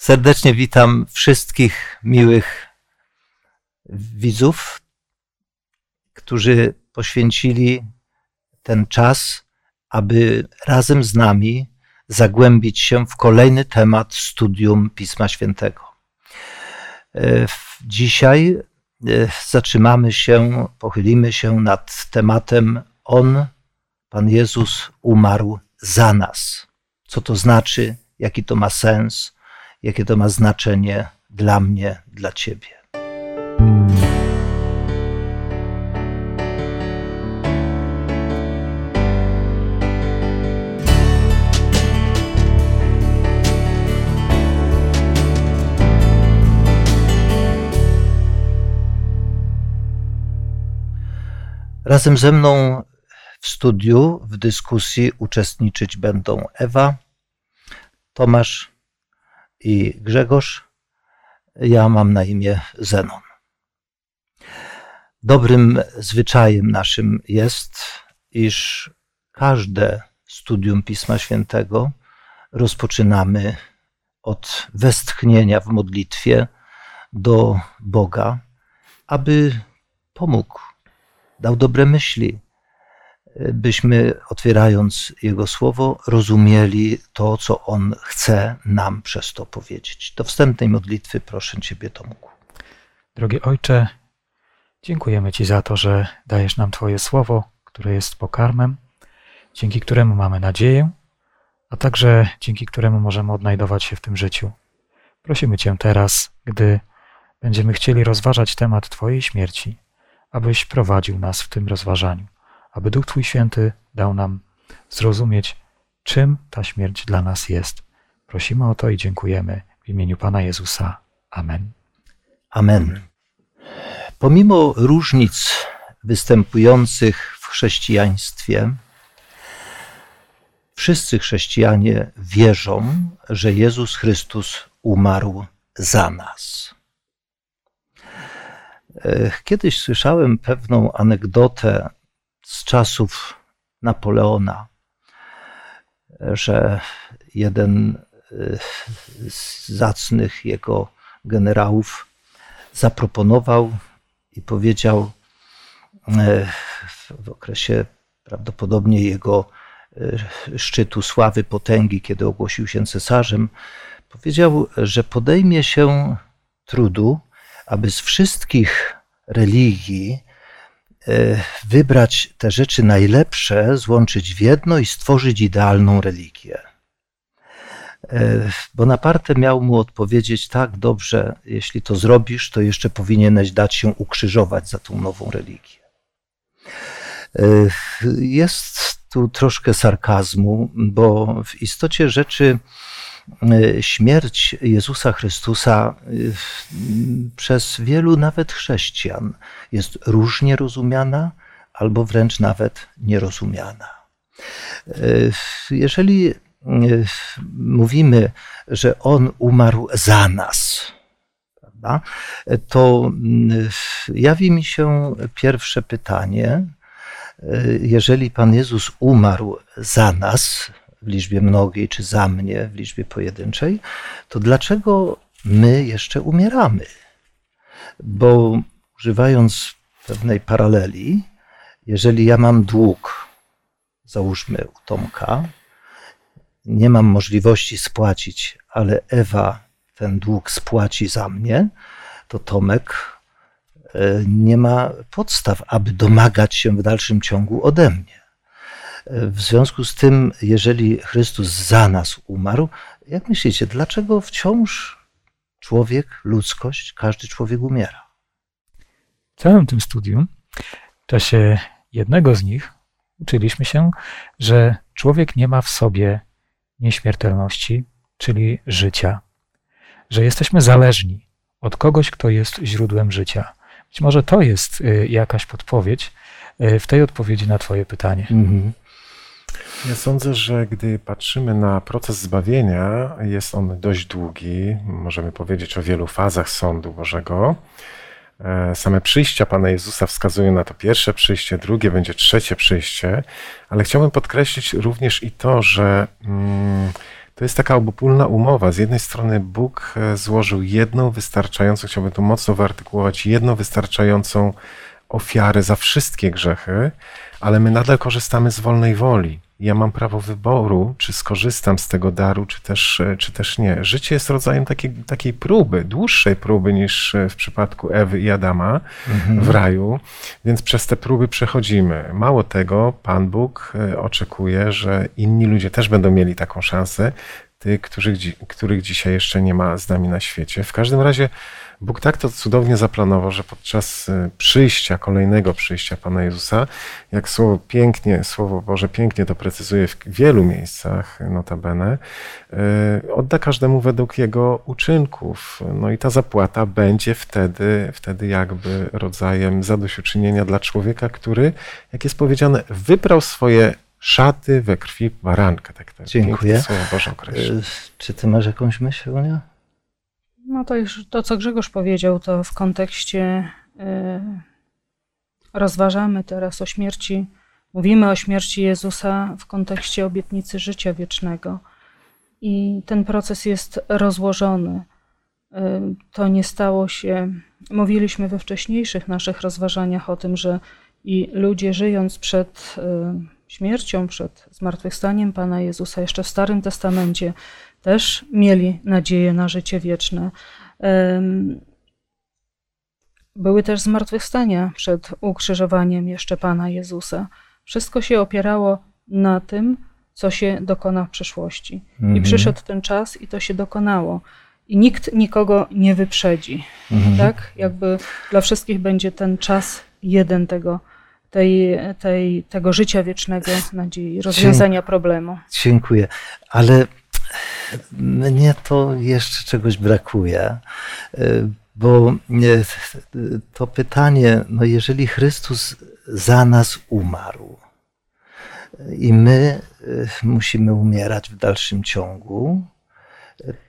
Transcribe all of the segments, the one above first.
Serdecznie witam wszystkich miłych widzów, którzy poświęcili ten czas, aby razem z nami zagłębić się w kolejny temat studium Pisma Świętego. E, dzisiaj e, zatrzymamy się, pochylimy się nad tematem On, Pan Jezus, umarł za nas. Co to znaczy, jaki to ma sens, jakie to ma znaczenie dla mnie, dla Ciebie. Razem ze mną w studiu, w dyskusji uczestniczyć będą Ewa, Tomasz i Grzegorz. Ja mam na imię Zenon. Dobrym zwyczajem naszym jest, iż każde studium Pisma Świętego rozpoczynamy od westchnienia w modlitwie do Boga, aby pomógł, dał dobre myśli, byśmy otwierając Jego słowo, rozumieli to, co On chce nam przez to powiedzieć. Do wstępnej modlitwy proszę Ciebie, Tomku. Drogi Ojcze, dziękujemy Ci za to, że dajesz nam Twoje słowo, które jest pokarmem, dzięki któremu mamy nadzieję, a także dzięki któremu możemy odnajdować się w tym życiu. Prosimy Cię teraz, gdy będziemy chcieli rozważać temat Twojej śmierci, abyś prowadził nas w tym rozważaniu aby Duch Twój Święty dał nam zrozumieć, czym ta śmierć dla nas jest. Prosimy o to i dziękujemy w imieniu Pana Jezusa. Amen. Amen. Pomimo różnic występujących w chrześcijaństwie, wszyscy chrześcijanie wierzą, że Jezus Chrystus umarł za nas. Kiedyś słyszałem pewną anegdotę z czasów Napoleona, że jeden z zacnych jego generałów zaproponował i powiedział e, w okresie prawdopodobnie jego e, szczytu sławy, potęgi, kiedy ogłosił się cesarzem, powiedział, że podejmie się trudu, aby z wszystkich religii wybrać te rzeczy najlepsze, złączyć w jedno i stworzyć idealną religię. E, Bonaparte miał mu odpowiedzieć tak, dobrze, jeśli to zrobisz, to jeszcze powinieneś dać się ukrzyżować za tą nową religię. E, jest tu troszkę sarkazmu, bo w istocie rzeczy E, śmierć Jezusa Chrystusa e, przez wielu nawet chrześcijan jest różnie rozumiana albo wręcz nawet nierozumiana. E, jeżeli mówimy, że On umarł za nas, prawda, to jawi mi się pierwsze pytanie. Jeżeli Pan Jezus umarł za nas, w liczbie mnogiej, czy za mnie w liczbie pojedynczej, to dlaczego my jeszcze umieramy? Bo używając pewnej paraleli, jeżeli ja mam dług, załóżmy u Tomka, nie mam możliwości spłacić, ale Ewa ten dług spłaci za mnie, to Tomek e, nie ma podstaw, aby domagać się w dalszym ciągu ode mnie. W związku z tym, jeżeli Chrystus za nas umarł, jak myślicie, dlaczego wciąż człowiek, ludzkość, każdy człowiek umiera? W całym tym studium, w czasie jednego z nich, uczyliśmy się, że człowiek nie ma w sobie nieśmiertelności, czyli życia, że jesteśmy zależni od kogoś, kto jest źródłem życia. Być może to jest y, jakaś podpowiedź y, w tej odpowiedzi na Twoje pytanie. Mhm. Ja sądzę, że gdy patrzymy na proces zbawienia, jest on dość długi. Możemy powiedzieć o wielu fazach sądu Bożego. E, same przyjścia Pana Jezusa wskazują na to pierwsze przyjście, drugie będzie trzecie przyjście, ale chciałbym podkreślić również i to, że mm, to jest taka obopólna umowa. Z jednej strony Bóg e, złożył jedną wystarczającą, chciałbym tu mocno wyartykułować, jedną wystarczającą ofiarę za wszystkie grzechy, ale my nadal korzystamy z wolnej woli. Ja mam prawo wyboru, czy skorzystam z tego daru, czy też, e, czy też nie. Życie jest rodzajem takiej, takiej próby, dłuższej próby niż e, w przypadku Ewy i Adama mhm. w raju, więc przez te próby przechodzimy. Mało tego, Pan Bóg oczekuje, że inni ludzie też będą mieli taką szansę, tych, których, których dzisiaj jeszcze nie ma z nami na świecie. W każdym razie Bóg tak to cudownie zaplanował, że podczas y, przyjścia, kolejnego przyjścia Pana Jezusa, jak słowo pięknie, Słowo Boże pięknie to precyzuje w wielu miejscach, notabene, y, odda każdemu według jego uczynków. No i ta zapłata będzie wtedy, wtedy jakby rodzajem zadośćuczynienia dla człowieka, który, jak jest powiedziane, wybrał swoje szaty we krwi baranka. Tak, tak Dziękuję. Słowo Boże określa. Czy ty masz jakąś myśl, Unia? No to już to, co Grzegorz powiedział, to w kontekście yy, rozważamy teraz o śmierci, mówimy o śmierci Jezusa w kontekście obietnicy życia wiecznego. I ten proces jest rozłożony. Yy, to nie stało się. Mówiliśmy we wcześniejszych naszych rozważaniach o tym, że i ludzie żyjąc przed yy, śmiercią, przed zmartwychwstaniem Pana Jezusa, jeszcze w Starym Testamencie, też mieli nadzieję na życie wieczne. Były też zmartwychwstania przed ukrzyżowaniem jeszcze Pana Jezusa. Wszystko się opierało na tym, co się dokona w przyszłości. Mhm. I przyszedł ten czas i to się dokonało. I nikt nikogo nie wyprzedzi. Mhm. Tak? Jakby dla wszystkich będzie ten czas jeden tego tej, tej, tego życia wiecznego, nadziei, rozwiązania problemu. Dziękuję, ale mnie to jeszcze czegoś brakuje, bo to pytanie, no jeżeli Chrystus za nas umarł i my musimy umierać w dalszym ciągu,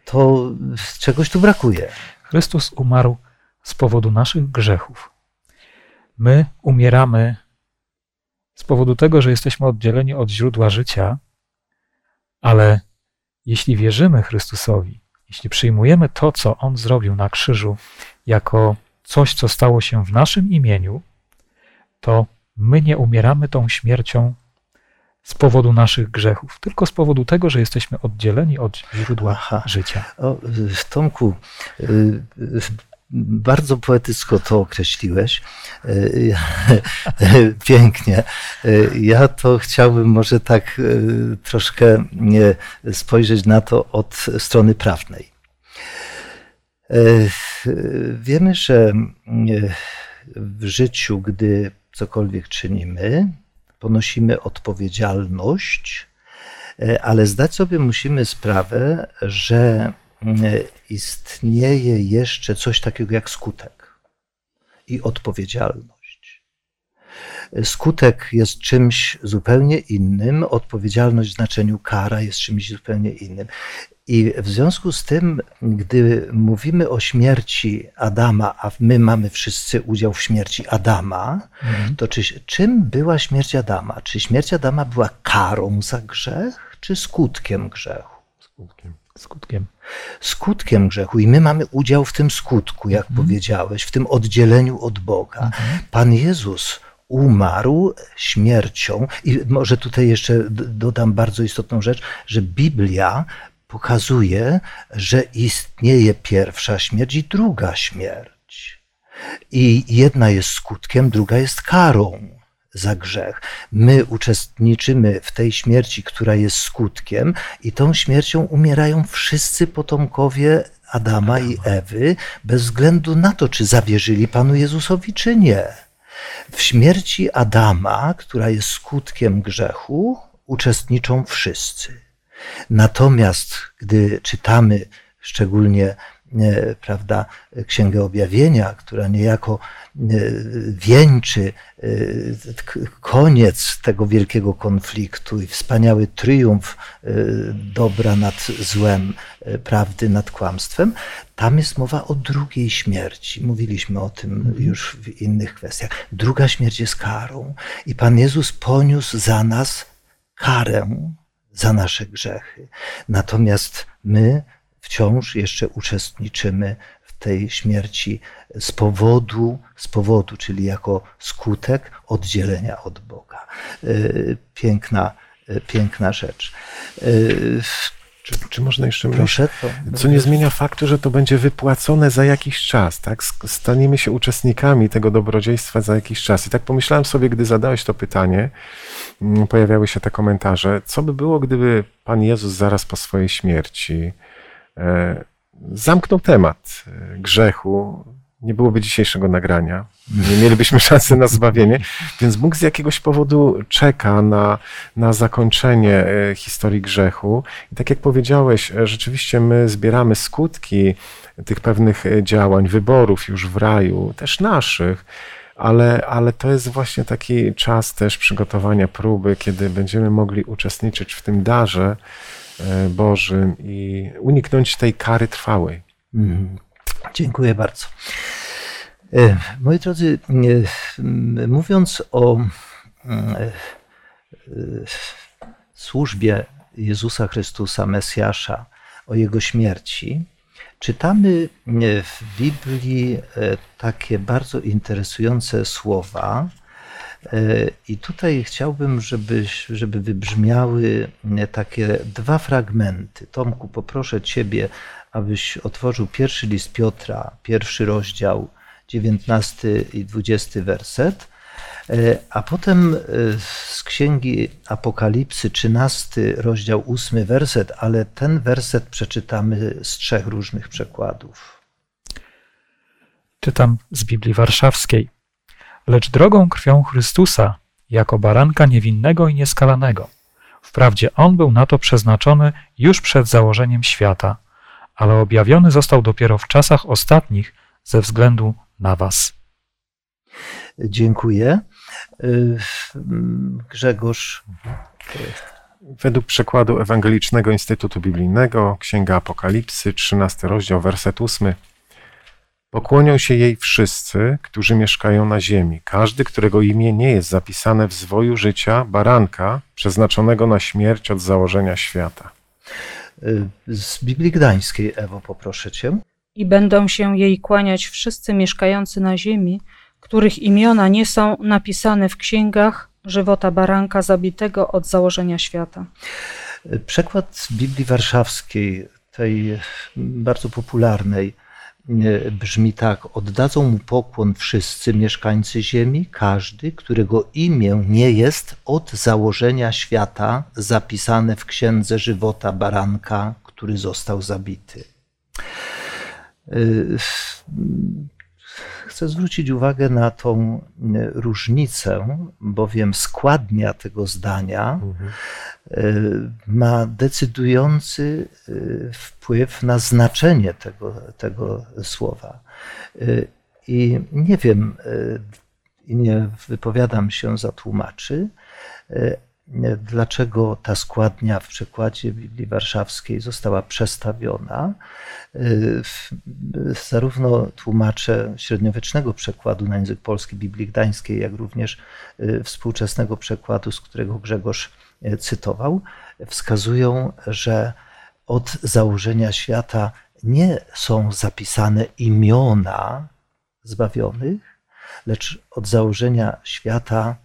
to czegoś tu brakuje. Chrystus umarł z powodu naszych grzechów. My umieramy z powodu tego, że jesteśmy oddzieleni od źródła życia, ale jeśli wierzymy Chrystusowi, jeśli przyjmujemy to, co On zrobił na krzyżu, jako coś, co stało się w naszym imieniu, to my nie umieramy tą śmiercią z powodu naszych grzechów, tylko z powodu tego, że jesteśmy oddzieleni od źródła Aha. życia. O, Tomku, y, bardzo poetycko to określiłeś. E, pięknie. E, ja to chciałbym może tak e, troszkę spojrzeć na to od strony prawnej. Wiemy, że w życiu, gdy cokolwiek czynimy, ponosimy odpowiedzialność, ale zdać sobie musimy sprawę, że istnieje jeszcze coś takiego jak skutek i odpowiedzialność. Skutek jest czymś zupełnie innym, odpowiedzialność w znaczeniu kara jest czymś zupełnie innym. I w związku z tym, gdy mówimy o śmierci Adama, a my mamy wszyscy udział w śmierci Adama, mhm. to czy, czym była śmierć Adama? Czy śmierć Adama była karą za grzech, czy skutkiem grzechu? Skutkiem. Skutkiem. Skutkiem grzechu. I my mamy udział w tym skutku, jak mhm. powiedziałeś, w tym oddzieleniu od Boga. Mhm. Pan Jezus umarł śmiercią. I może tutaj jeszcze dodam bardzo istotną rzecz, że Biblia pokazuje, że istnieje pierwsza śmierć i druga śmierć. I jedna jest skutkiem, druga jest karą za grzech. My uczestniczymy w tej śmierci, która jest skutkiem, i tą śmiercią umierają wszyscy potomkowie Adama i Ewy, bez względu na to, czy zawierzyli Panu Jezusowi, czy nie. W śmierci Adama, która jest skutkiem grzechu, uczestniczą wszyscy. Natomiast gdy czytamy szczególnie prawda, Księgę Objawienia, która niejako e, wieńczy e, koniec tego wielkiego konfliktu i wspaniały triumf e, dobra nad złem, prawdy nad kłamstwem, tam jest mowa o drugiej śmierci. Mówiliśmy o tym mhm. już w innych kwestiach. Druga śmierć jest karą i Pan Jezus poniósł za nas karę za nasze grzechy. Natomiast my wciąż jeszcze uczestniczymy w tej śmierci z powodu, z powodu, czyli jako skutek oddzielenia od Boga. Piękna, piękna rzecz. Czy, czy można jeszcze Proszę, to, Co nie zmienia faktu, że to będzie wypłacone za jakiś czas, tak? Staniemy się uczestnikami tego dobrodziejstwa za jakiś czas. I tak pomyślałem sobie, gdy zadałeś to pytanie, mm, pojawiały się te komentarze, co by było, gdyby Pan Jezus zaraz po swojej śmierci zamknął temat e, grzechu, nie byłoby dzisiejszego nagrania, nie mielibyśmy szansy na zbawienie, więc Bóg z jakiegoś powodu czeka na, na zakończenie e, historii grzechu. I tak jak powiedziałeś, e, rzeczywiście my zbieramy skutki tych pewnych e, działań, wyborów już w raju, też naszych, ale, ale to jest właśnie taki czas też przygotowania próby, kiedy będziemy mogli uczestniczyć w tym darze Bożym i uniknąć tej kary trwałej. Mm. Dziękuję bardzo. E, moi drodzy, e, mówiąc o e, służbie Jezusa Chrystusa, Mesjasza, o Jego śmierci, czytamy w Biblii takie bardzo interesujące słowa. I tutaj chciałbym, żeby, żeby wybrzmiały takie dwa fragmenty. Tomku, poproszę Ciebie, abyś otworzył pierwszy list Piotra, pierwszy rozdział, 19 i 20 werset, e, a potem e, z księgi Apokalipsy, 13 rozdział, 8 werset, ale ten werset przeczytamy z trzech różnych przekładów. Czytam z Biblii Warszawskiej. Lecz drogą krwią Chrystusa, jako baranka niewinnego i nieskalanego. Wprawdzie on był na to przeznaczony już przed założeniem świata – ale objawiony został dopiero w czasach ostatnich ze względu na Was. Dziękuję. Grzegorz. Według przekładu Ewangelicznego Instytutu Biblijnego, Księga Apokalipsy, 13 rozdział, werset 8. Pokłonią się jej wszyscy, którzy mieszkają na ziemi, każdy, którego imię nie jest zapisane w zwoju życia baranka, przeznaczonego na śmierć od założenia świata. Z Biblii Gdańskiej, Ewo, poproszę cię. I będą się jej kłaniać wszyscy mieszkający na ziemi, których imiona nie są napisane w księgach żywota baranka zabitego od założenia świata. Przekład z Biblii Warszawskiej, tej bardzo popularnej, brzmi tak: Oddadzą mu pokłon wszyscy mieszkańcy ziemi, każdy, którego imię nie jest od założenia świata zapisane w księdze żywota baranka, który został zabity. Y, chcę zwrócić uwagę na tą różnicę, bowiem składnia tego zdania mhm. Y, ma decydujący y, wpływ na znaczenie tego, tego słowa. Y, I nie wiem, nie wypowiadam się za tłumaczy, dlaczego ta składnia w przekładzie Biblii Warszawskiej została przestawiona. Zarówno tłumacze średniowiecznego przekładu na język polski Biblii Gdańskiej, jak również współczesnego przekładu, z którego Grzegorz cytował, wskazują, że od założenia świata nie są zapisane imiona zbawionych, lecz od założenia świata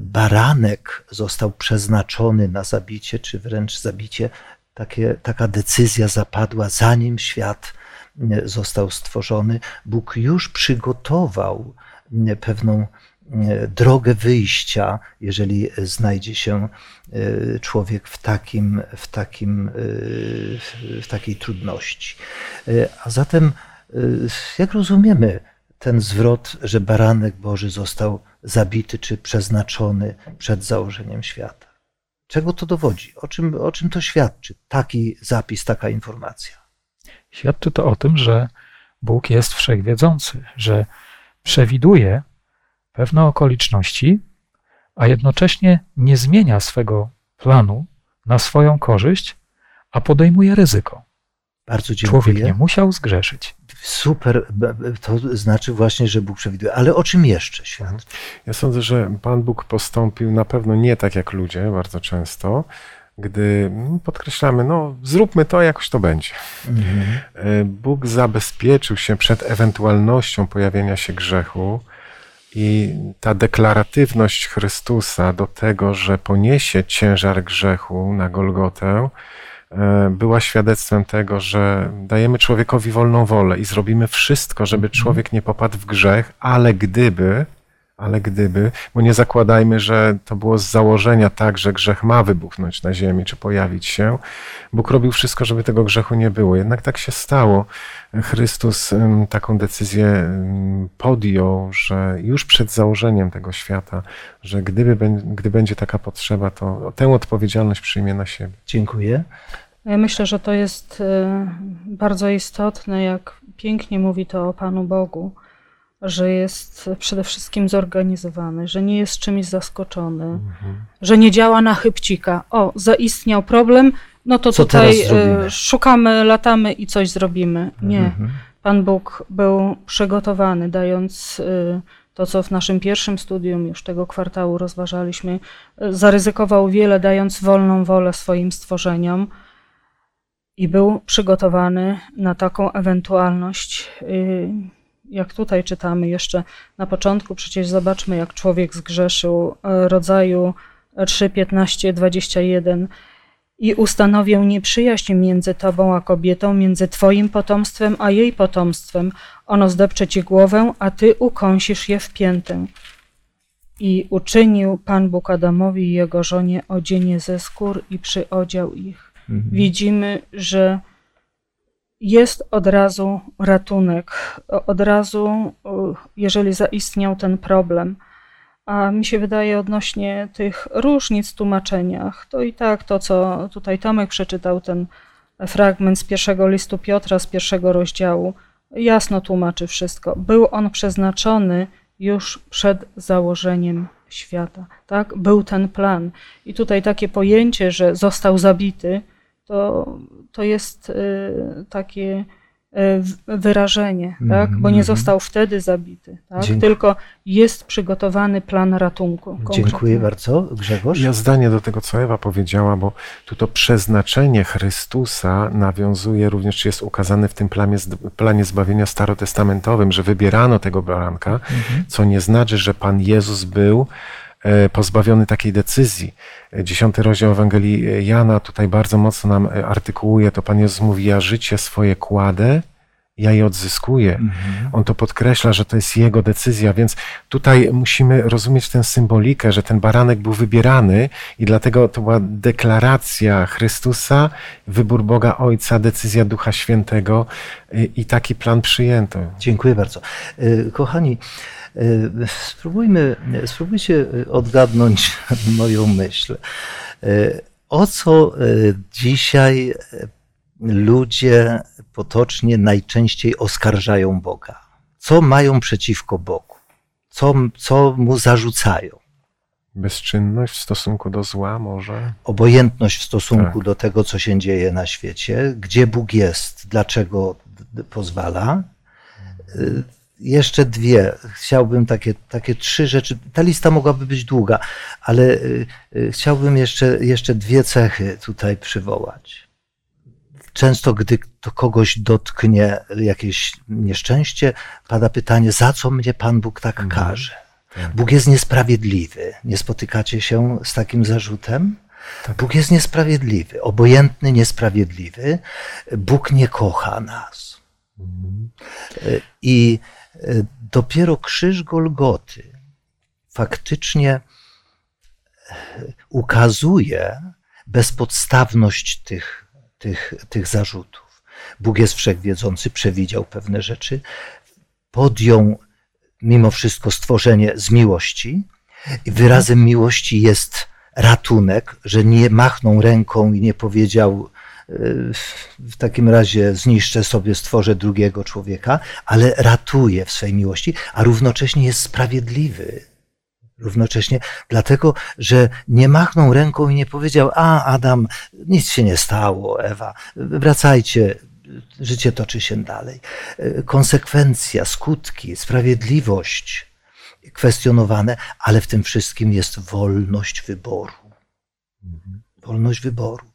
baranek został przeznaczony na zabicie, czy wręcz zabicie. Takie, taka decyzja zapadła, zanim świat e, został stworzony. Bóg już przygotował e, pewną drogę wyjścia, jeżeli znajdzie się e, człowiek w, takim, w, takim, e, w takiej trudności. A zatem, jak rozumiemy ten zwrot, że baranek Boży został zabity czy przeznaczony przed założeniem świata? Czego to dowodzi? O czym, o czym to świadczy? Taki zapis, taka informacja. Świadczy to o tym, że Bóg jest wszechwiedzący, że przewiduje pewne okoliczności, a jednocześnie nie zmienia swego planu na swoją korzyść, a podejmuje ryzyko. Bardzo dziękuję. Człowiek nie musiał zgrzeszyć. Super, to znaczy właśnie, że Bóg przewiduje. Ale o czym jeszcze świat? Ja sądzę, że Pan Bóg postąpił na pewno nie tak jak ludzie bardzo często, gdy podkreślamy, no zróbmy to, jakoś to będzie. Mhm. Bóg zabezpieczył się przed ewentualnością pojawienia się grzechu i ta deklaratywność Chrystusa do tego, że poniesie ciężar grzechu na Golgotę, e, była świadectwem tego, że dajemy człowiekowi wolną wolę i zrobimy wszystko, żeby mhm. człowiek nie popadł w grzech, ale gdyby, ale gdyby, bo nie zakładajmy, że to było z założenia tak, że grzech ma wybuchnąć na ziemi czy pojawić się. Bóg robił wszystko, żeby tego grzechu nie było. Jednak tak się stało. Chrystus taką decyzję podjął, że już przed założeniem tego świata, że gdyby, gdy będzie taka potrzeba, to tę odpowiedzialność przyjmie na siebie. Dziękuję. Ja myślę, że to jest e, bardzo istotne, jak pięknie mówi to o Panu Bogu że jest przede wszystkim zorganizowany, że nie jest czymś zaskoczony, mhm. że nie działa na chybcika. O, zaistniał problem, no to Co tutaj e, szukamy, latamy i coś zrobimy. Nie. Mhm. Pan Bóg był przygotowany, dając e, to, co w naszym pierwszym studium już tego kwartału rozważaliśmy, e, zaryzykował wiele, dając wolną wolę swoim stworzeniom i był przygotowany na taką ewentualność jak tutaj czytamy jeszcze na początku, przecież zobaczmy, jak człowiek zgrzeszył, e, rodzaju 3, 15, 21 i ustanowię nieprzyjaźń między tobą a kobietą, między twoim potomstwem a jej potomstwem. Ono zdepcze ci głowę, a ty ukąsisz je w piętę. I uczynił Pan Bóg Adamowi i jego żonie odzienie ze skór i przyodział ich. Mhm. Widzimy, że jest od razu ratunek, od razu, jeżeli zaistniał ten problem. A mi się wydaje odnośnie tych różnic w tłumaczeniach, to i tak to, co tutaj Tomek przeczytał, ten fragment z pierwszego listu Piotra, z pierwszego rozdziału, jasno tłumaczy wszystko. Był on przeznaczony już przed założeniem świata. Tak? Był ten plan. I tutaj takie pojęcie, że został zabity, to, to jest y, takie y, wyrażenie, tak? bo nie mhm. został wtedy zabity, tak? tylko jest przygotowany plan ratunku. Dziękuję bardzo. Grzegorz? Ja zdanie do tego, co Ewa powiedziała, bo tu to przeznaczenie Chrystusa nawiązuje również, czy jest ukazane w tym planie, planie zbawienia starotestamentowym, że wybierano tego baranka, -hmm. co nie znaczy, że Pan Jezus był pozbawiony takiej decyzji. E, dziesiąty rozdział Ewangelii Jana tutaj bardzo mocno nam e, artykułuje to. Pan Jezus mówi, ja życie swoje kładę, ja je odzyskuję. Mhm. On to podkreśla, że to jest jego decyzja, więc tutaj musimy rozumieć tę symbolikę, że ten baranek był wybierany i dlatego to była deklaracja Chrystusa, wybór Boga Ojca, decyzja Ducha Świętego i taki plan przyjęto. Dziękuję bardzo. Kochani, E, spróbujmy, spróbujcie odgadnąć moją myśl. E, o co e, dzisiaj ludzie potocznie najczęściej oskarżają Boga? Co mają przeciwko Bogu? Co, co mu zarzucają? Bezczynność w stosunku do zła może? Obojętność w stosunku tak. do tego, co się dzieje na świecie, gdzie Bóg jest, dlaczego pozwala jeszcze dwie. Chciałbym takie, takie trzy rzeczy. Ta lista mogłaby być długa, ale y, y, chciałbym jeszcze, jeszcze dwie cechy tutaj przywołać. Często, gdy to kogoś dotknie jakieś nieszczęście, pada pytanie, za co mnie Pan Bóg tak mhm. karze? Tak. Bóg jest niesprawiedliwy. Nie spotykacie się z takim zarzutem? Tak. Bóg jest niesprawiedliwy, obojętny, niesprawiedliwy. Bóg nie kocha nas. Mhm. Y, I dopiero krzyż Golgoty faktycznie e, ukazuje bezpodstawność tych, tych, tych zarzutów. Bóg jest wszechwiedzący, przewidział pewne rzeczy, podjął mimo wszystko stworzenie z miłości i wyrazem miłości jest ratunek, że nie machnął ręką i nie powiedział w takim razie zniszczę sobie, stworzę drugiego człowieka, ale ratuje w swej miłości, a równocześnie jest sprawiedliwy. Równocześnie dlatego, że nie machnął ręką i nie powiedział, a Adam, nic się nie stało, Ewa, wracajcie, życie toczy się dalej. Konsekwencja, skutki, sprawiedliwość kwestionowane, ale w tym wszystkim jest wolność wyboru. Wolność wyboru,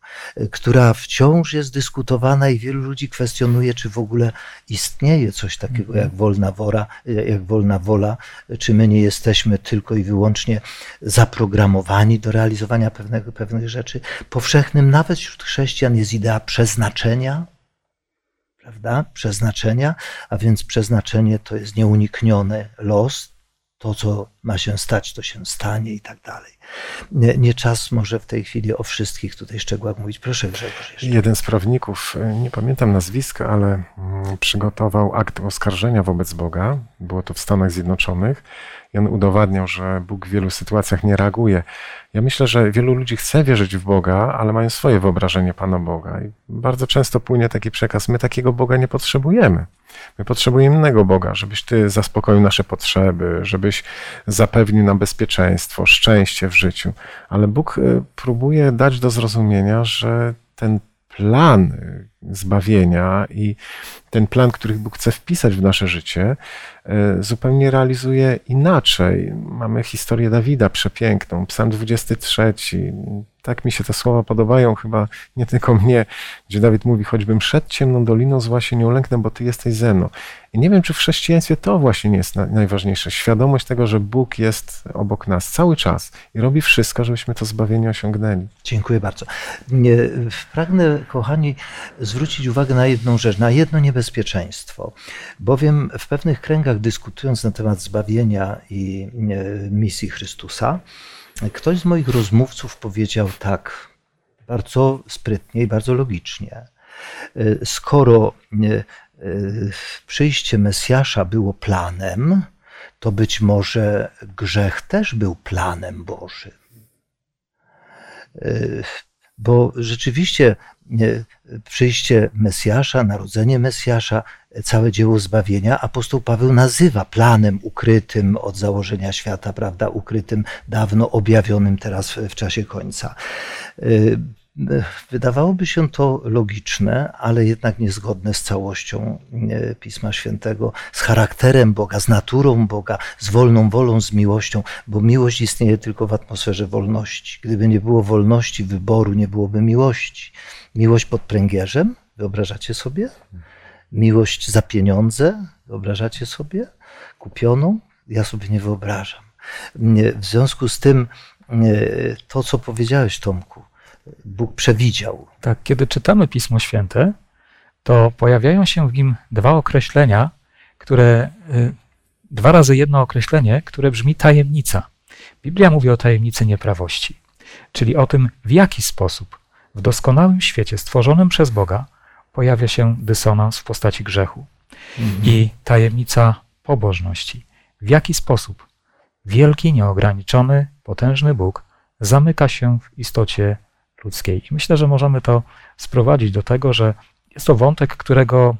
która wciąż jest dyskutowana i wielu ludzi kwestionuje, czy w ogóle istnieje coś takiego Mhm. jak wolna wola, jak wolna wola, czy my nie jesteśmy tylko i wyłącznie zaprogramowani do realizowania pewnego, pewnych rzeczy. Powszechnym nawet wśród chrześcijan jest idea przeznaczenia, prawda? Przeznaczenia, a więc przeznaczenie to jest nieunikniony los, to, co ma się stać, to się stanie i tak dalej. Nie, nie czas może w tej chwili o wszystkich tutaj szczegółach mówić. Proszę Grzegorz jeszcze. Jeden z prawników, y, nie pamiętam nazwiska, ale mm, przygotował akt oskarżenia wobec Boga. Było to w Stanach Zjednoczonych. I on udowadniał, że Bóg w wielu sytuacjach nie reaguje. Ja myślę, że wielu ludzi chce wierzyć w Boga, ale mają swoje wyobrażenie Pana Boga. I bardzo często płynie taki przekaz: My takiego Boga nie potrzebujemy. My potrzebujemy innego Boga, żebyś Ty zaspokoił nasze potrzeby, żebyś zapewnił nam bezpieczeństwo, szczęście w życiu. Ale Bóg y, próbuje dać do zrozumienia, że ten plan y, zbawienia i ten plan, który Bóg chce wpisać w nasze życie, y, zupełnie realizuje inaczej. Mamy historię Dawida przepiękną, Psalm 23. Tak mi się te słowa podobają, chyba nie tylko mnie, gdzie Dawid mówi, choćbym szedł ciemną doliną, zła się nie ulęknę, bo Ty jesteś ze mną. I nie wiem, czy w chrześcijaństwie to właśnie nie jest na- najważniejsze. Świadomość tego, że Bóg jest obok nas cały czas i robi wszystko, żebyśmy to zbawienie osiągnęli. Dziękuję bardzo. Nie, pragnę, kochani, zwrócić uwagę na jedną rzecz, na jedno niebezpieczeństwo. Bowiem w pewnych kręgach dyskutując na temat zbawienia i e, misji Chrystusa, ktoś z moich rozmówców powiedział tak bardzo sprytnie i bardzo logicznie. E, Skoro e, e, przyjście Mesjasza było planem, to być może grzech też był planem Bożym. Bo rzeczywiście przyjście Mesjasza, narodzenie Mesjasza, całe dzieło zbawienia apostoł Paweł nazywa planem ukrytym od założenia świata, prawda, ukrytym, dawno objawionym teraz w, w czasie końca. E, Wydawałoby się to logiczne, ale jednak niezgodne z całością e, Pisma Świętego, z charakterem Boga, z naturą Boga, z wolną wolą, z miłością, bo miłość istnieje tylko w atmosferze wolności. Gdyby nie było wolności wyboru, nie byłoby miłości. Miłość pod pręgierzem, wyobrażacie sobie? Miłość za pieniądze, wyobrażacie sobie? Kupioną? Ja sobie nie wyobrażam. W związku z tym, nie, to co powiedziałeś, Tomku, Bóg przewidział. Tak, kiedy czytamy Pismo Święte, to pojawiają się w nim dwa określenia, które, y, dwa razy jedno określenie, które brzmi tajemnica. Biblia mówi o tajemnicy nieprawości, czyli o tym, w jaki sposób w doskonałym świecie stworzonym przez Boga pojawia się dysonans w postaci grzechu i tajemnica pobożności. W jaki sposób wielki, nieograniczony, potężny Bóg zamyka się w istocie ludzkiej. I myślę, że możemy to sprowadzić do tego, że jest to wątek, którego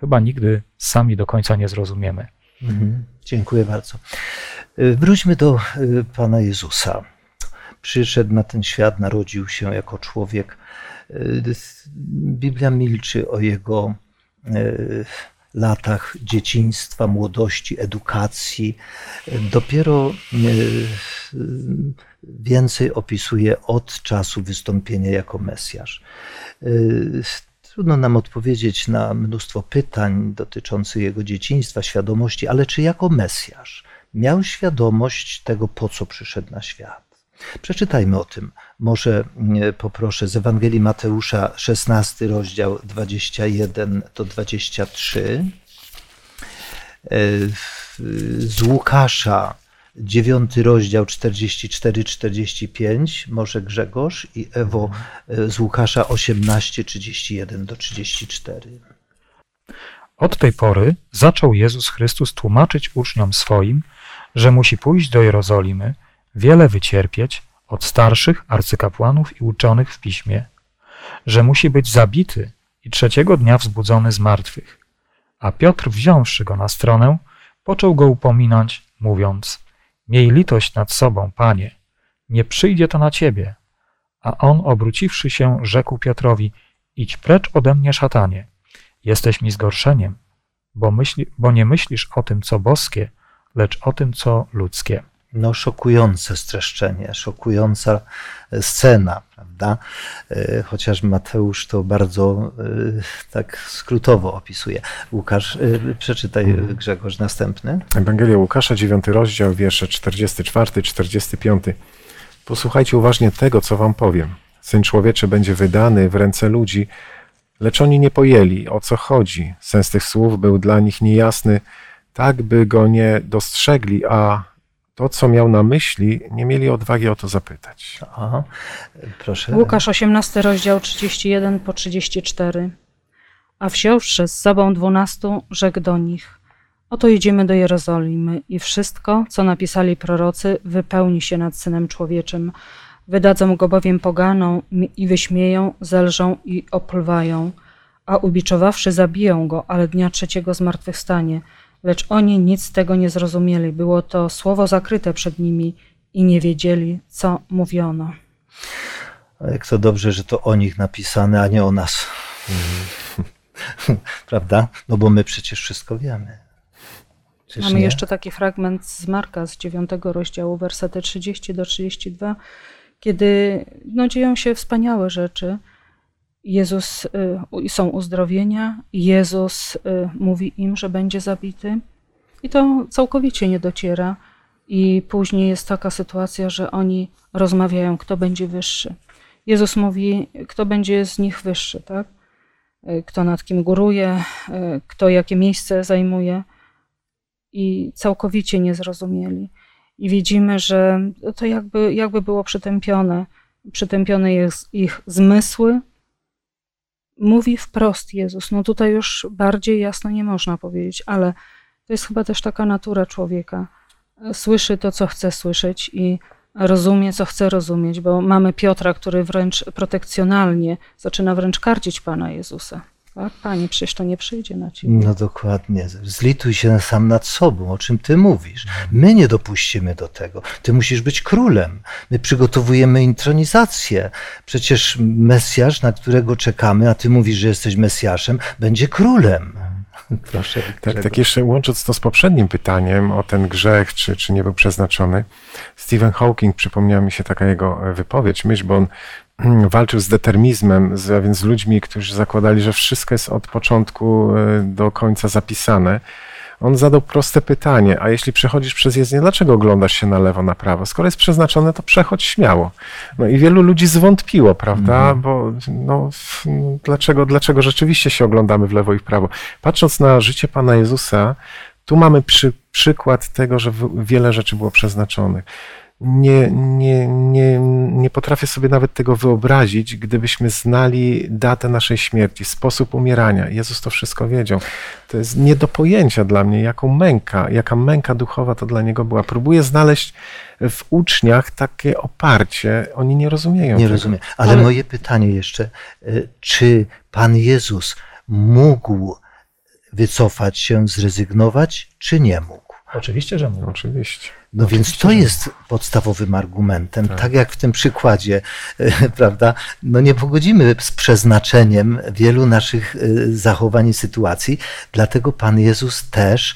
chyba nigdy sami do końca nie zrozumiemy. Mhm. Dziękuję bardzo. Y, Wróćmy do y, Pana Jezusa. Przyszedł na ten świat, narodził się jako człowiek. Y, Biblia milczy o jego latach dzieciństwa, młodości, edukacji. Dopiero y, więcej opisuje od czasu wystąpienia jako Mesjasz. Y, Trudno nam odpowiedzieć na mnóstwo pytań dotyczących jego dzieciństwa, świadomości, ale czy jako Mesjasz miał świadomość tego, po co przyszedł na świat? Przeczytajmy o tym. Może mm, poproszę z Ewangelii Mateusza, 16 rozdział 21 do 23. E, Z Łukasza, 9 rozdział 44-45, może Grzegorz i Ewo e, z Łukasza 18, 31 do 34. Od tej pory zaczął Jezus Chrystus tłumaczyć uczniom swoim, że musi pójść do Jerozolimy, wiele wycierpieć od starszych arcykapłanów i uczonych w piśmie, że musi być zabity i trzeciego dnia wzbudzony z martwych. A Piotr, wziąwszy go na stronę, począł go upominać, mówiąc: Miej litość nad sobą, panie, nie przyjdzie to na ciebie. A on, obróciwszy się, rzekł Piotrowi: Idź precz ode mnie, szatanie. Jesteś mi zgorszeniem, bo, myśli, bo nie myślisz o tym, co boskie, lecz o tym, co ludzkie. No, szokujące streszczenie, szokująca scena. prawda? E, chociaż Mateusz to bardzo e, tak skrótowo opisuje. Łukasz, e, przeczytaj Mhm. Grzegorz następny. Ewangelia Łukasza, 9 rozdział, wiersze 44, 45. Posłuchajcie uważnie tego, co wam powiem. Syn człowieczy będzie wydany w ręce ludzi, lecz oni nie pojęli, o co chodzi. Sens tych słów był dla nich niejasny, tak by go nie dostrzegli, a to, co miał na myśli, nie mieli odwagi o to zapytać. Aha, proszę. Łukasz 18, rozdział 31 po 34. A wziąwszy z sobą dwunastu, rzekł do nich: Oto jedziemy do Jerozolimy i wszystko, co napisali prorocy, wypełni się nad synem człowieczym. Wydadzą go bowiem poganą i wyśmieją, zelżą i opluwają, a ubiczowawszy zabiją go, ale dnia trzeciego zmartwychwstanie. Lecz oni nic z tego nie zrozumieli. Było to słowo zakryte przed nimi i nie wiedzieli, co mówiono. Jak to dobrze, że to o nich napisane, a nie o nas. Prawda? No bo my przecież wszystko wiemy. Mamy nie? jeszcze taki fragment z Marka z 9 rozdziału, wersety 30 do 32, kiedy no, dzieją się wspaniałe rzeczy. Jezus, y, są uzdrowienia, Jezus y, mówi im, że będzie zabity i to całkowicie nie dociera. I później jest taka sytuacja, że oni rozmawiają, kto będzie wyższy. Jezus mówi, kto będzie z nich wyższy, tak? Y, Kto nad kim góruje, kto jakie miejsce zajmuje i całkowicie nie zrozumieli. I widzimy, że to jakby, jakby było przytępione, przytępione jest ich zmysły. Mówi wprost Jezus. No tutaj już bardziej jasno nie można powiedzieć, ale to jest chyba też taka natura człowieka. Słyszy to, co chce słyszeć i rozumie, co chce rozumieć, bo mamy Piotra, który wręcz protekcjonalnie zaczyna wręcz karcić Pana Jezusa. Tak? Panie, przecież to nie przyjdzie na ciebie. No dokładnie. Zlituj się sam nad sobą, o czym ty mówisz. My nie dopuścimy do tego. Ty musisz być królem. My przygotowujemy intronizację. Przecież Mesjasz, na którego czekamy, a ty mówisz, że jesteś Mesjaszem, będzie królem. Proszę. Tak, tak jeszcze łącząc to z poprzednim pytaniem o ten grzech, czy, czy nie był przeznaczony, Stephen Hawking, przypomniała mi się taka jego e, wypowiedź, myśl, bo on mm, walczył z determinizmem, z, a więc z ludźmi, którzy zakładali, że wszystko jest od początku e, do końca zapisane. On zadał proste pytanie, a jeśli przechodzisz przez jezdnię, dlaczego oglądasz się na lewo, na prawo? Skoro jest przeznaczone, to przechodź śmiało. No i wielu ludzi zwątpiło, prawda? Bo no, dlaczego, dlaczego rzeczywiście się oglądamy w lewo i w prawo? Patrząc na życie Pana Jezusa, tu mamy przy, przykład tego, że wiele rzeczy było przeznaczonych. Nie, nie, nie, nie potrafię sobie nawet tego wyobrazić, gdybyśmy znali datę naszej śmierci, sposób umierania. Jezus to wszystko wiedział. To jest nie do pojęcia dla mnie, jaką męka, jaka męka duchowa to dla niego była. Próbuję znaleźć w uczniach takie oparcie. Oni nie rozumieją Nie tego. rozumiem. Ale, Ale- moje pytanie jeszcze, y, czy Pan Jezus mógł wycofać się, zrezygnować, czy nie mógł? Oczywiście, że mógł. Oczywiście. No więc Oczywiście, to że jest podstawowym argumentem, Tak. tak. jak w tym przykładzie, e, prawda? No nie pogodzimy z przeznaczeniem wielu naszych e, zachowań i sytuacji, dlatego Pan Jezus też,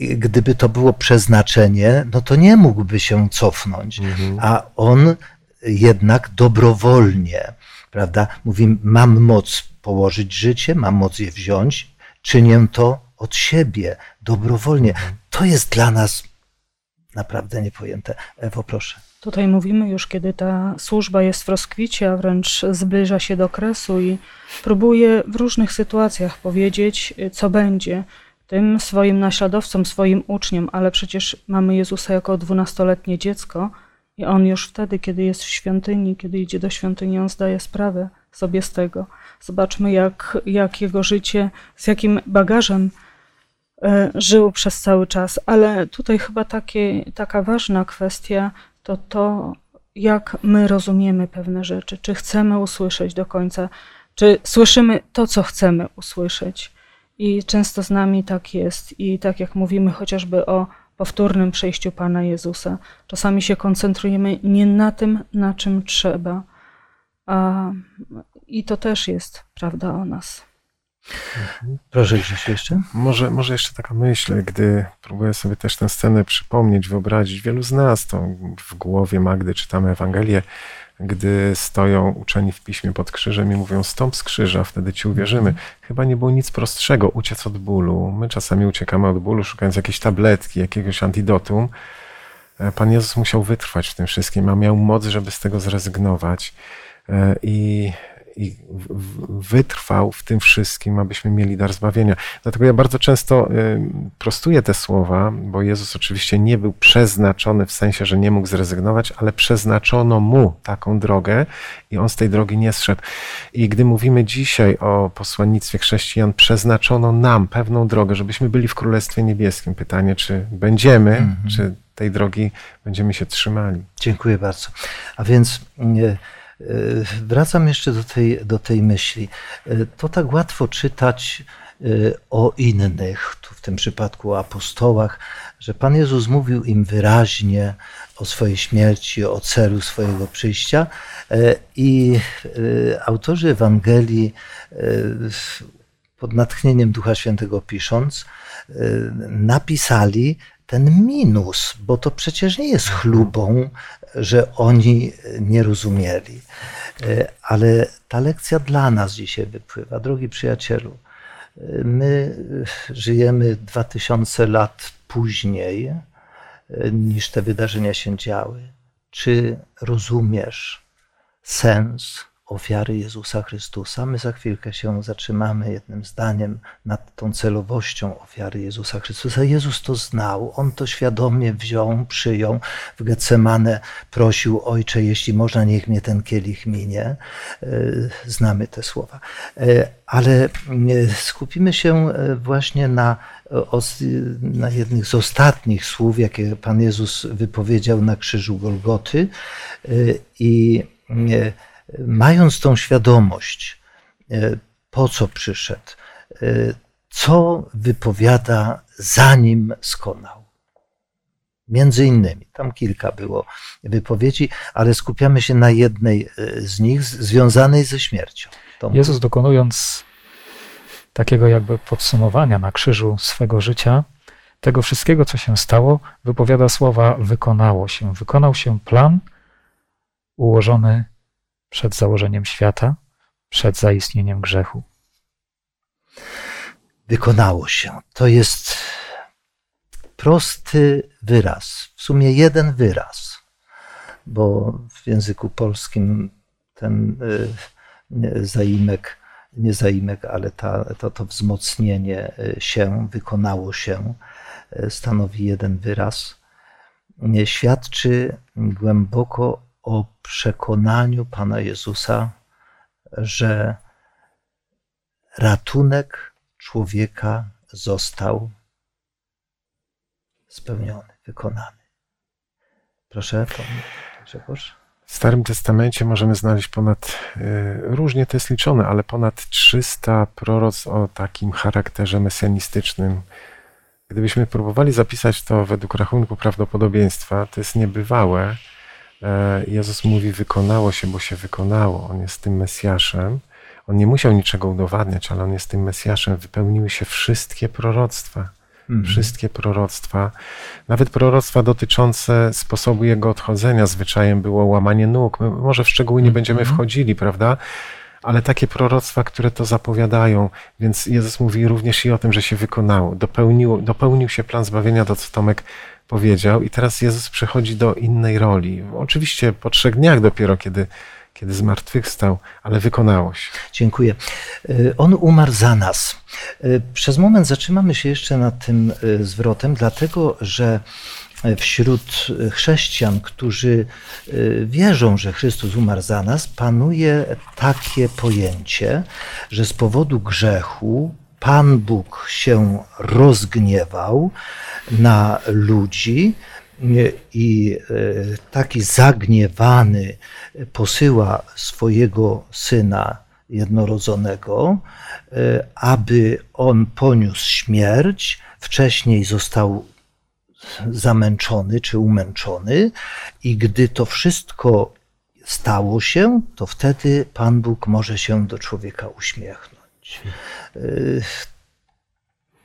gdyby to było przeznaczenie, no to nie mógłby się cofnąć, Mhm. a On jednak dobrowolnie, prawda? Mówi, mam moc położyć życie, mam moc je wziąć, czynię to od siebie, dobrowolnie. To jest dla nas naprawdę niepojęte. Ewo, proszę. Tutaj mówimy już, kiedy ta służba jest w rozkwicie, a wręcz zbliża się do kresu i próbuje w różnych sytuacjach powiedzieć, y, co będzie tym swoim naśladowcom, swoim uczniom, ale przecież mamy Jezusa jako dwunastoletnie dziecko i on już wtedy, kiedy jest w świątyni, kiedy idzie do świątyni, on zdaje sprawę sobie z tego. Zobaczmy, jak, jak jego życie, z jakim bagażem żył przez cały czas, ale tutaj chyba takie, taka ważna kwestia to to, jak my rozumiemy pewne rzeczy, czy chcemy usłyszeć do końca, czy słyszymy to, co chcemy usłyszeć. I często z nami tak jest. I tak jak mówimy chociażby o powtórnym przyjściu Pana Jezusa, czasami się koncentrujemy nie na tym, na czym trzeba. A, I to też jest prawda o nas. Proszę Grzesiu jeszcze. Może, może jeszcze taka myśl, gdy próbuję sobie też tę scenę przypomnieć, wyobrazić, wielu z nas to w głowie Magdy czytamy Ewangelię, gdy stoją uczeni w piśmie pod krzyżem i mówią stąp z krzyża, wtedy ci uwierzymy. Chyba nie było nic prostszego, uciec od bólu. My czasami uciekamy od bólu, szukając jakiejś tabletki, jakiegoś antidotum. E, Pan Jezus musiał wytrwać w tym wszystkim, a miał moc, żeby z tego zrezygnować. E, I i wytrwał w tym wszystkim, abyśmy mieli dar zbawienia. Dlatego ja bardzo często y, prostuję te słowa, bo Jezus oczywiście nie był przeznaczony w sensie, że nie mógł zrezygnować, ale przeznaczono mu taką drogę i on z tej drogi nie zszedł. I gdy mówimy dzisiaj o posłannictwie chrześcijan, przeznaczono nam pewną drogę, żebyśmy byli w Królestwie Niebieskim. Pytanie, czy będziemy, mm -hmm. czy tej drogi będziemy się trzymali. Dziękuję bardzo. A więc. Nie E, wracam jeszcze do tej, do tej myśli. E, to tak łatwo czytać e, o innych, tu w tym przypadku o apostołach, że Pan Jezus mówił im wyraźnie o swojej śmierci, o celu swojego przyjścia i autorzy Ewangelii pod natchnieniem Ducha Świętego pisząc, napisali ten minus, bo to przecież nie jest chlubą, że oni nie rozumieli. E, ale ta lekcja dla nas dzisiaj wypływa. Drogi przyjacielu, e, my żyjemy 2000 lat później e, niż te wydarzenia się działy. Czy rozumiesz sens ofiary Jezusa Chrystusa. My za chwilkę się zatrzymamy jednym zdaniem nad tą celowością ofiary Jezusa Chrystusa. Jezus to znał, on to świadomie wziął, przyjął. W Getsemane prosił, Ojcze, jeśli można, niech mnie ten kielich minie. E, znamy te słowa. E, ale e, skupimy się właśnie na, na jednych z ostatnich słów, jakie Pan Jezus wypowiedział na krzyżu Golgoty. I mając tą świadomość, e, po co przyszedł, e, co wypowiada, zanim skonał. Między innymi, tam kilka było wypowiedzi, ale skupiamy się na jednej e, z nich, związanej ze śmiercią. Jezus dokonując takiego jakby podsumowania na krzyżu swego życia, tego wszystkiego, co się stało, wypowiada słowa: wykonało się. Wykonał się plan ułożony przed założeniem świata, przed zaistnieniem grzechu. Wykonało się. To jest prosty wyraz, w sumie jeden wyraz, bo w języku polskim ten y, zaimek, nie zaimek, ale ta, to, to wzmocnienie y, się, wykonało się, y, stanowi jeden wyraz. Świadczy głęboko o przekonaniu Pana Jezusa, że ratunek człowieka został spełniony, wykonany. Proszę, pan Grzegorz. W Starym Testamencie możemy znaleźć ponad, y, różnie to jest liczone, ale ponad 300 proroc o takim charakterze mesjanistycznym. Gdybyśmy próbowali zapisać to według rachunku prawdopodobieństwa, to jest niebywałe, Jezus mówi, wykonało się, bo się wykonało. On jest tym Mesjaszem. On nie musiał niczego udowadniać, ale on jest tym Mesjaszem. Wypełniły się wszystkie proroctwa. Mhm. Wszystkie proroctwa, nawet proroctwa dotyczące sposobu jego odchodzenia, zwyczajem było łamanie nóg. My może w szczegóły nie będziemy mhm. wchodzili, prawda? Ale takie proroctwa, które to zapowiadają. Więc Jezus mówi również i o tym, że się wykonało. Dopełnił, dopełnił się plan zbawienia, to co Tomek powiedział, i teraz Jezus przechodzi do innej roli. Oczywiście po trzech dniach dopiero, kiedy, kiedy zmartwychwstał, ale wykonało się. Dziękuję. E, on umarł za nas. E, przez moment zatrzymamy się jeszcze nad tym e, zwrotem, dlatego że wśród chrześcijan, którzy wierzą, że Chrystus umarł za nas, panuje takie pojęcie, że z powodu grzechu Pan Bóg się rozgniewał na ludzi i e, taki zagniewany posyła swojego syna jednorodzonego, aby on poniósł śmierć, wcześniej został zamęczony czy umęczony, i gdy to wszystko stało się, to wtedy Pan Bóg może się do człowieka uśmiechnąć. Y,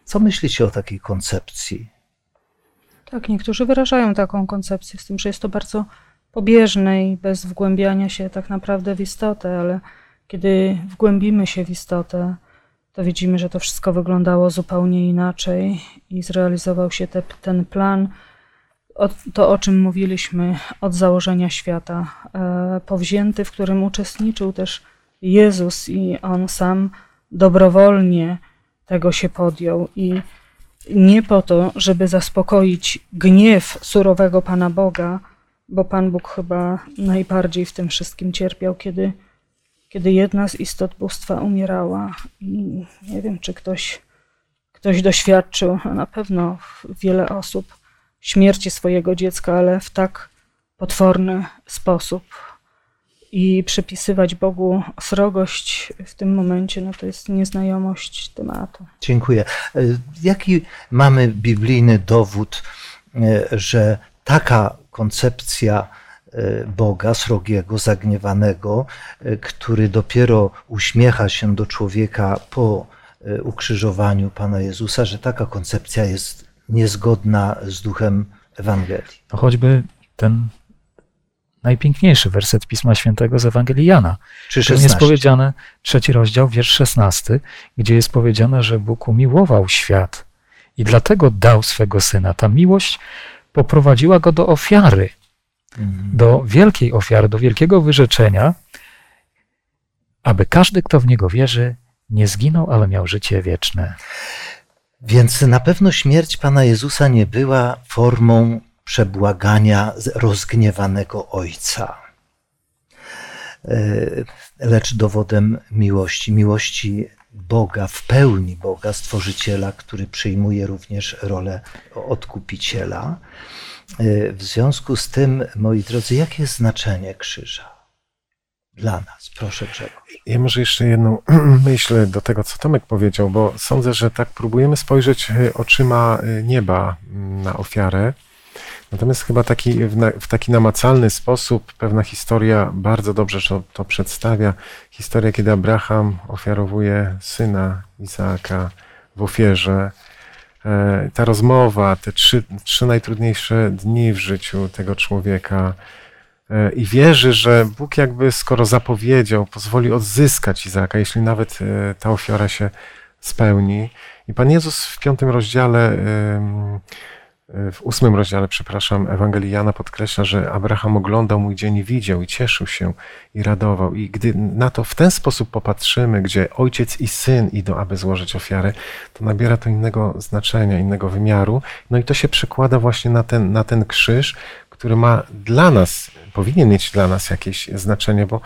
co myślicie o takiej koncepcji? Tak, niektórzy wyrażają taką koncepcję, z tym, że jest to bardzo pobieżne i bez wgłębiania się tak naprawdę w istotę, ale kiedy wgłębimy się w istotę, to widzimy, że to wszystko wyglądało zupełnie inaczej i zrealizował się te, ten plan, to o czym mówiliśmy od założenia świata, e, powzięty, w którym uczestniczył też Jezus i on sam dobrowolnie tego się podjął. I nie po to, żeby zaspokoić gniew surowego Pana Boga, bo Pan Bóg chyba najbardziej w tym wszystkim cierpiał, kiedy, kiedy jedna z istot bóstwa umierała. I nie wiem, czy ktoś, ktoś doświadczył, a na pewno wiele osób, śmierci swojego dziecka, ale w tak potworny sposób. I przypisywać Bogu srogość w tym momencie, no to jest nieznajomość tematu. Dziękuję. E, jaki mamy biblijny dowód, e, że taka koncepcja Boga srogiego, zagniewanego, który dopiero uśmiecha się do człowieka po ukrzyżowaniu Pana Jezusa, że taka koncepcja jest niezgodna z duchem Ewangelii. No choćby ten najpiękniejszy werset Pisma Świętego z Ewangelii Jana. Czy jest powiedziane, trzeci rozdział, wiersz 16, gdzie jest powiedziane, że Bóg umiłował świat i dlatego dał swego Syna. Ta miłość poprowadziła go do ofiary. Do wielkiej ofiary, do wielkiego wyrzeczenia, aby każdy, kto w Niego wierzy, nie zginął, ale miał życie wieczne. Więc na pewno śmierć Pana Jezusa nie była formą przebłagania rozgniewanego Ojca, e, lecz dowodem miłości, miłości Boga, w pełni Boga, Stworzyciela, który przyjmuje również rolę odkupiciela. E, w związku z tym, moi drodzy, jakie jest znaczenie krzyża? dla nas. Proszę Grzegorz. Ja może jeszcze jedną myśl do tego, co Tomek powiedział, bo sądzę, że tak próbujemy spojrzeć e, oczyma nieba na ofiarę, Natomiast chyba taki, w, na, w, taki namacalny sposób pewna historia bardzo dobrze to, to przedstawia. Historia, kiedy Abraham ofiarowuje syna Izaaka w ofierze. E, ta rozmowa, te trzy, trzy najtrudniejsze dni w życiu tego człowieka e, i wierzy, że Bóg jakby skoro zapowiedział, pozwoli odzyskać Izaaka, jeśli nawet e, ta ofiara się spełni. I Pan Jezus w piątym rozdziale w ósmym rozdziale, przepraszam, Ewangelii Jana podkreśla, że Abraham oglądał mój dzień i widział, i cieszył się, i radował. I gdy na to w ten sposób popatrzymy, gdzie ojciec i syn idą, aby złożyć ofiarę, to nabiera to innego znaczenia, innego wymiaru. No i to się przekłada właśnie na ten, na ten krzyż, który ma dla nas, powinien mieć dla nas jakieś znaczenie, bo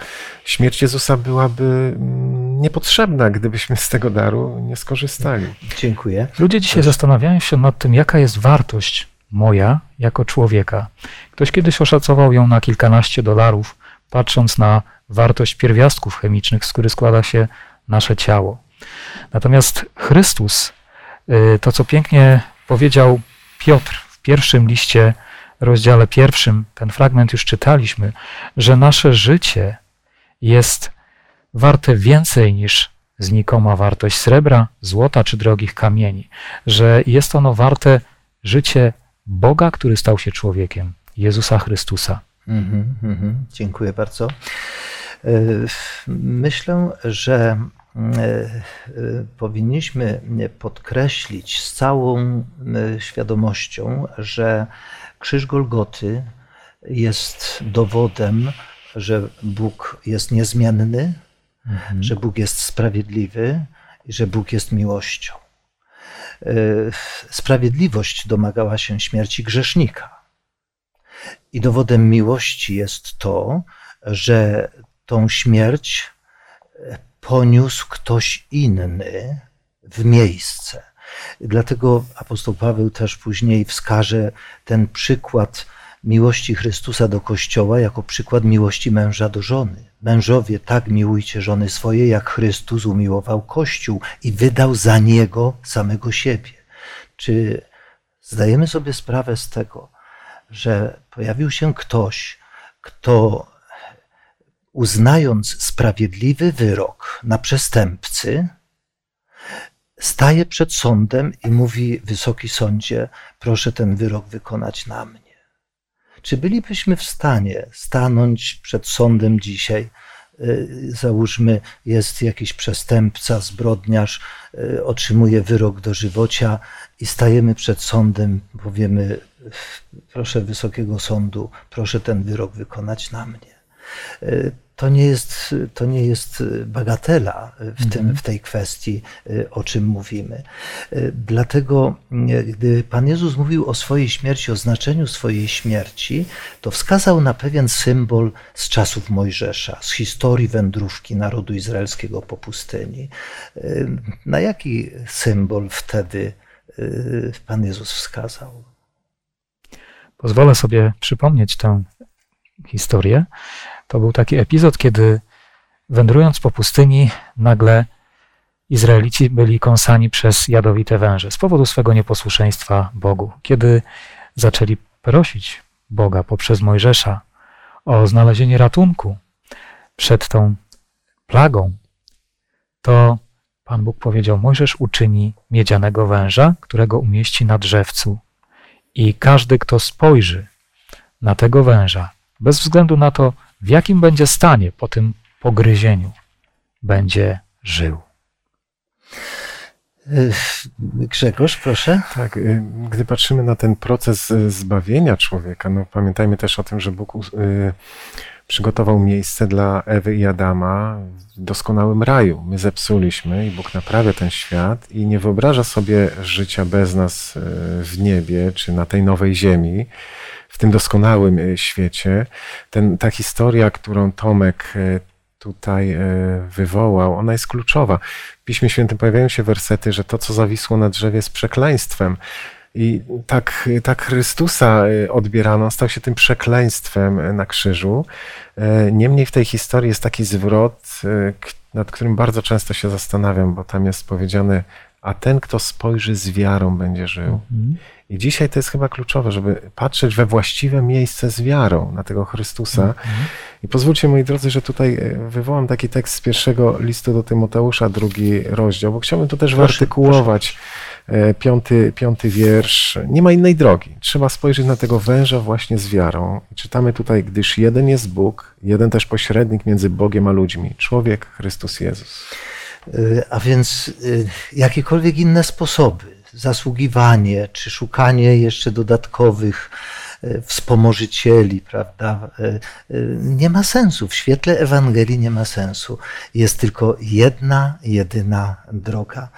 śmierć Jezusa byłaby mm, niepotrzebna, gdybyśmy z tego daru nie skorzystali. Dziękuję. Ludzie dzisiaj zastanawiają się nad tym, jaka jest wartość moja jako człowieka. Ktoś kiedyś oszacował ją na kilkanaście dolarów, patrząc na wartość pierwiastków chemicznych, z których składa się nasze ciało. Natomiast Chrystus, y, to co pięknie powiedział Piotr w pierwszym liście rozdziale pierwszym, ten fragment już czytaliśmy, że nasze życie jest warte więcej niż znikoma wartość srebra, złota czy drogich kamieni, że jest ono warte życie Boga, który stał się człowiekiem, Jezusa Chrystusa. Mm -hmm, mm -hmm. Dziękuję bardzo. E, myślę, że e, e, powinniśmy podkreślić z całą świadomością, że Krzyż Golgoty jest dowodem, że Bóg jest niezmienny, mhm. że Bóg jest sprawiedliwy i że Bóg jest miłością. E, sprawiedliwość domagała się śmierci grzesznika. I dowodem miłości jest to, że tą śmierć poniósł ktoś inny w miejsce. Dlatego apostoł Paweł też później wskaże ten przykład miłości Chrystusa do Kościoła jako przykład miłości męża do żony. Mężowie, tak miłujcie żony swoje, jak Chrystus umiłował Kościół i wydał za niego samego siebie. Czy zdajemy sobie sprawę z tego, że pojawił się ktoś, kto uznając sprawiedliwy wyrok na przestępcy, staje przed sądem i mówi: Wysoki sądzie, proszę ten wyrok wykonać na mnie. Czy bylibyśmy w stanie stanąć przed sądem dzisiaj? Y, załóżmy, jest jakiś przestępca, zbrodniarz, y, otrzymuje wyrok do żywocia i stajemy przed sądem, powiemy: Proszę Wysokiego Sądu, proszę ten wyrok wykonać na mnie. Y, to nie jest, to nie jest bagatela w, tym, mhm. w tej kwestii, o czym mówimy. Dlatego, gdy Pan Jezus mówił o swojej śmierci, o znaczeniu swojej śmierci, to wskazał na pewien symbol z czasów Mojżesza, z historii wędrówki narodu izraelskiego po pustyni. Na jaki symbol wtedy Pan Jezus wskazał? Pozwolę sobie przypomnieć tę historię. To był taki epizod, kiedy wędrując po pustyni, nagle Izraelici byli kąsani przez jadowite węże z powodu swego nieposłuszeństwa Bogu. Kiedy zaczęli prosić Boga poprzez Mojżesza o znalezienie ratunku przed tą plagą, to Pan Bóg powiedział: Mojżesz uczyni miedzianego węża, którego umieści na drzewcu. I każdy, kto spojrzy na tego węża, bez względu na to, w jakim będzie stanie po tym pogryzieniu, będzie żył. Grzegorz, proszę. Tak, y, gdy patrzymy na ten proces y, zbawienia człowieka, no pamiętajmy też o tym, że Bóg y, przygotował miejsce dla Ewy i Adama w doskonałym raju. My zepsuliśmy i Bóg naprawia ten świat i nie wyobraża sobie życia bez nas w niebie czy na tej nowej ziemi w tym doskonałym e, świecie. Ten, ta historia, którą Tomek e, tutaj e, wywołał, ona jest kluczowa. W Piśmie Świętym pojawiają się wersety, że to, co zawisło na drzewie, jest przekleństwem. I tak, tak Chrystusa odbierano, stał się tym przekleństwem na krzyżu. Niemniej w tej historii jest taki zwrot, nad którym bardzo często się zastanawiam, bo tam jest powiedziane, a ten, kto spojrzy z wiarą, będzie żył. Mhm. I dzisiaj to jest chyba kluczowe, żeby patrzeć we właściwe miejsce z wiarą na tego Chrystusa. Mhm. I pozwólcie, moi drodzy, że tutaj e, wywołam taki tekst z pierwszego listu do Tymoteusza, drugi rozdział, bo chciałbym to też proszę, wyartykułować. Proszę. Piąty, piąty wiersz. Nie ma innej drogi. Trzeba spojrzeć na tego węża właśnie z wiarą. I czytamy tutaj, gdyż jeden jest Bóg, jeden też pośrednik między Bogiem a ludźmi. Człowiek, Chrystus Jezus. E, a więc e, jakiekolwiek inne sposoby, zasługiwanie, czy szukanie jeszcze dodatkowych e, wspomożycieli, prawda, e, e, nie ma sensu. W świetle Ewangelii nie ma sensu. Jest tylko jedna, jedyna droga.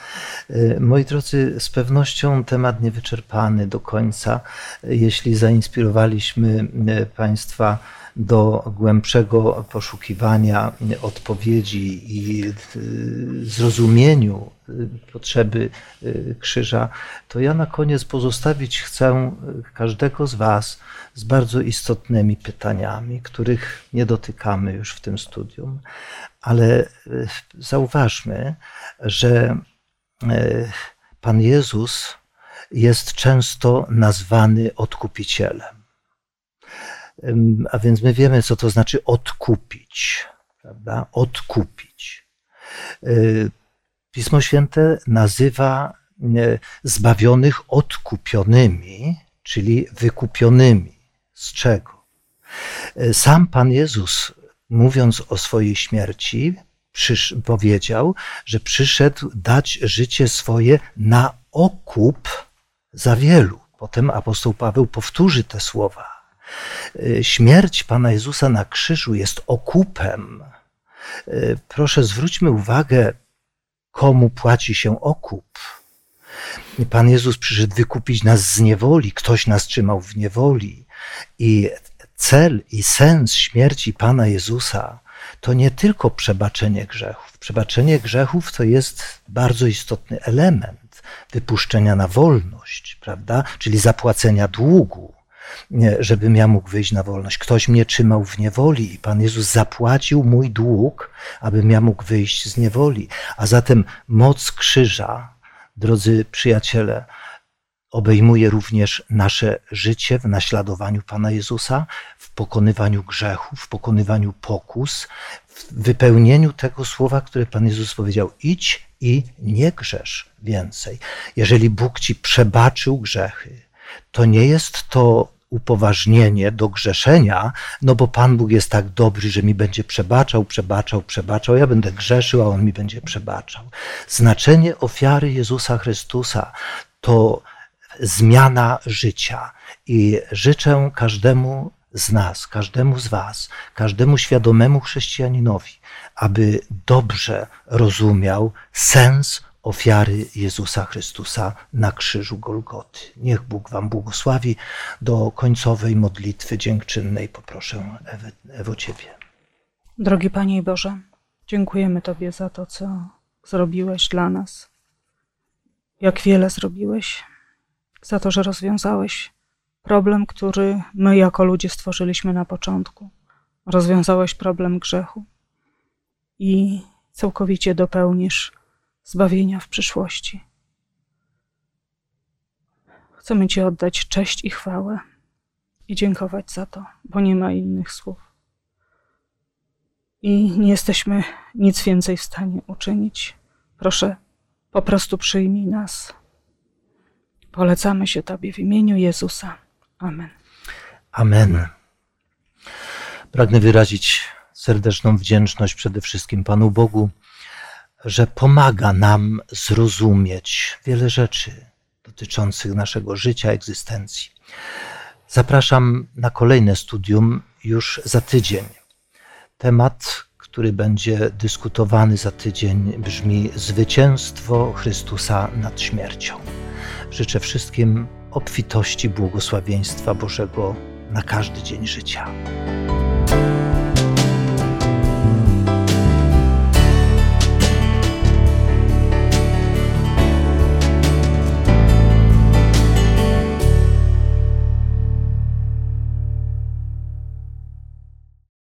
Moi drodzy, z pewnością temat niewyczerpany do końca. Jeśli zainspirowaliśmy Państwa do głębszego poszukiwania odpowiedzi i zrozumieniu potrzeby y, krzyża, to ja na koniec pozostawić chcę każdego z Was z bardzo istotnymi pytaniami, których nie dotykamy już w tym studium, ale zauważmy, że Pan Jezus jest często nazwany odkupicielem. A więc my wiemy, co to znaczy odkupić, prawda? Odkupić. Pismo Święte nazywa e, zbawionych odkupionymi, czyli wykupionymi. Z czego? E, sam Pan Jezus, mówiąc o swojej śmierci, powiedział, że przyszedł dać życie swoje na okup za wielu. Potem apostoł Paweł powtórzy te słowa Y, śmierć Pana Jezusa na krzyżu jest okupem. Proszę, zwróćmy uwagę, komu płaci się okup. Pan Jezus przyszedł wykupić nas z niewoli, ktoś nas trzymał w niewoli. I cel i sens śmierci Pana Jezusa to nie tylko przebaczenie grzechów. Przebaczenie grzechów to jest bardzo istotny element wypuszczenia na wolność, prawda? Czyli zapłacenia długu żebym ja mógł wyjść na wolność. Ktoś mnie trzymał w niewoli i Pan Jezus zapłacił mój dług, abym ja mógł wyjść z niewoli. A zatem moc krzyża, drodzy przyjaciele, obejmuje również nasze życie w naśladowaniu Pana Jezusa, w pokonywaniu grzechów, w pokonywaniu pokus, w wypełnieniu tego słowa, które Pan Jezus powiedział: idź i nie grzesz więcej. Jeżeli Bóg ci przebaczył grzechy, to nie jest to upoważnienie do grzeszenia, no bo Pan Bóg jest tak dobry, że mi będzie przebaczał, przebaczał, przebaczał, ja będę grzeszył, a On mi będzie przebaczał. Znaczenie ofiary Jezusa Chrystusa to zmiana życia i życzę każdemu z nas, każdemu z Was, każdemu świadomemu chrześcijaninowi, aby dobrze rozumiał sens ofiary Jezusa Chrystusa na krzyżu Golgoty. Niech Bóg Wam błogosławi. Do końcowej modlitwy dziękczynnej poproszę Ewo, Ewo Ciebie. Drogi Panie Boże, dziękujemy Tobie za to, co zrobiłeś dla nas. Jak wiele zrobiłeś, za to, że rozwiązałeś problem, który my jako ludzie stworzyliśmy na początku. Rozwiązałeś problem grzechu i całkowicie dopełnisz zbawienia w przyszłości. Chcemy Ci oddać cześć i chwałę i dziękować za to, bo nie ma innych słów. I nie jesteśmy nic więcej w stanie uczynić. Proszę, po prostu przyjmij nas. Polecamy się Tobie w imieniu Jezusa. Amen. Amen. Pragnę wyrazić serdeczną wdzięczność przede wszystkim Panu Bogu, że pomaga nam zrozumieć wiele rzeczy dotyczących naszego życia, egzystencji. Zapraszam na kolejne studium już za tydzień. Temat, który będzie dyskutowany za tydzień, brzmi Zwycięstwo Chrystusa nad śmiercią. Życzę wszystkim obfitości błogosławieństwa Bożego na każdy dzień życia.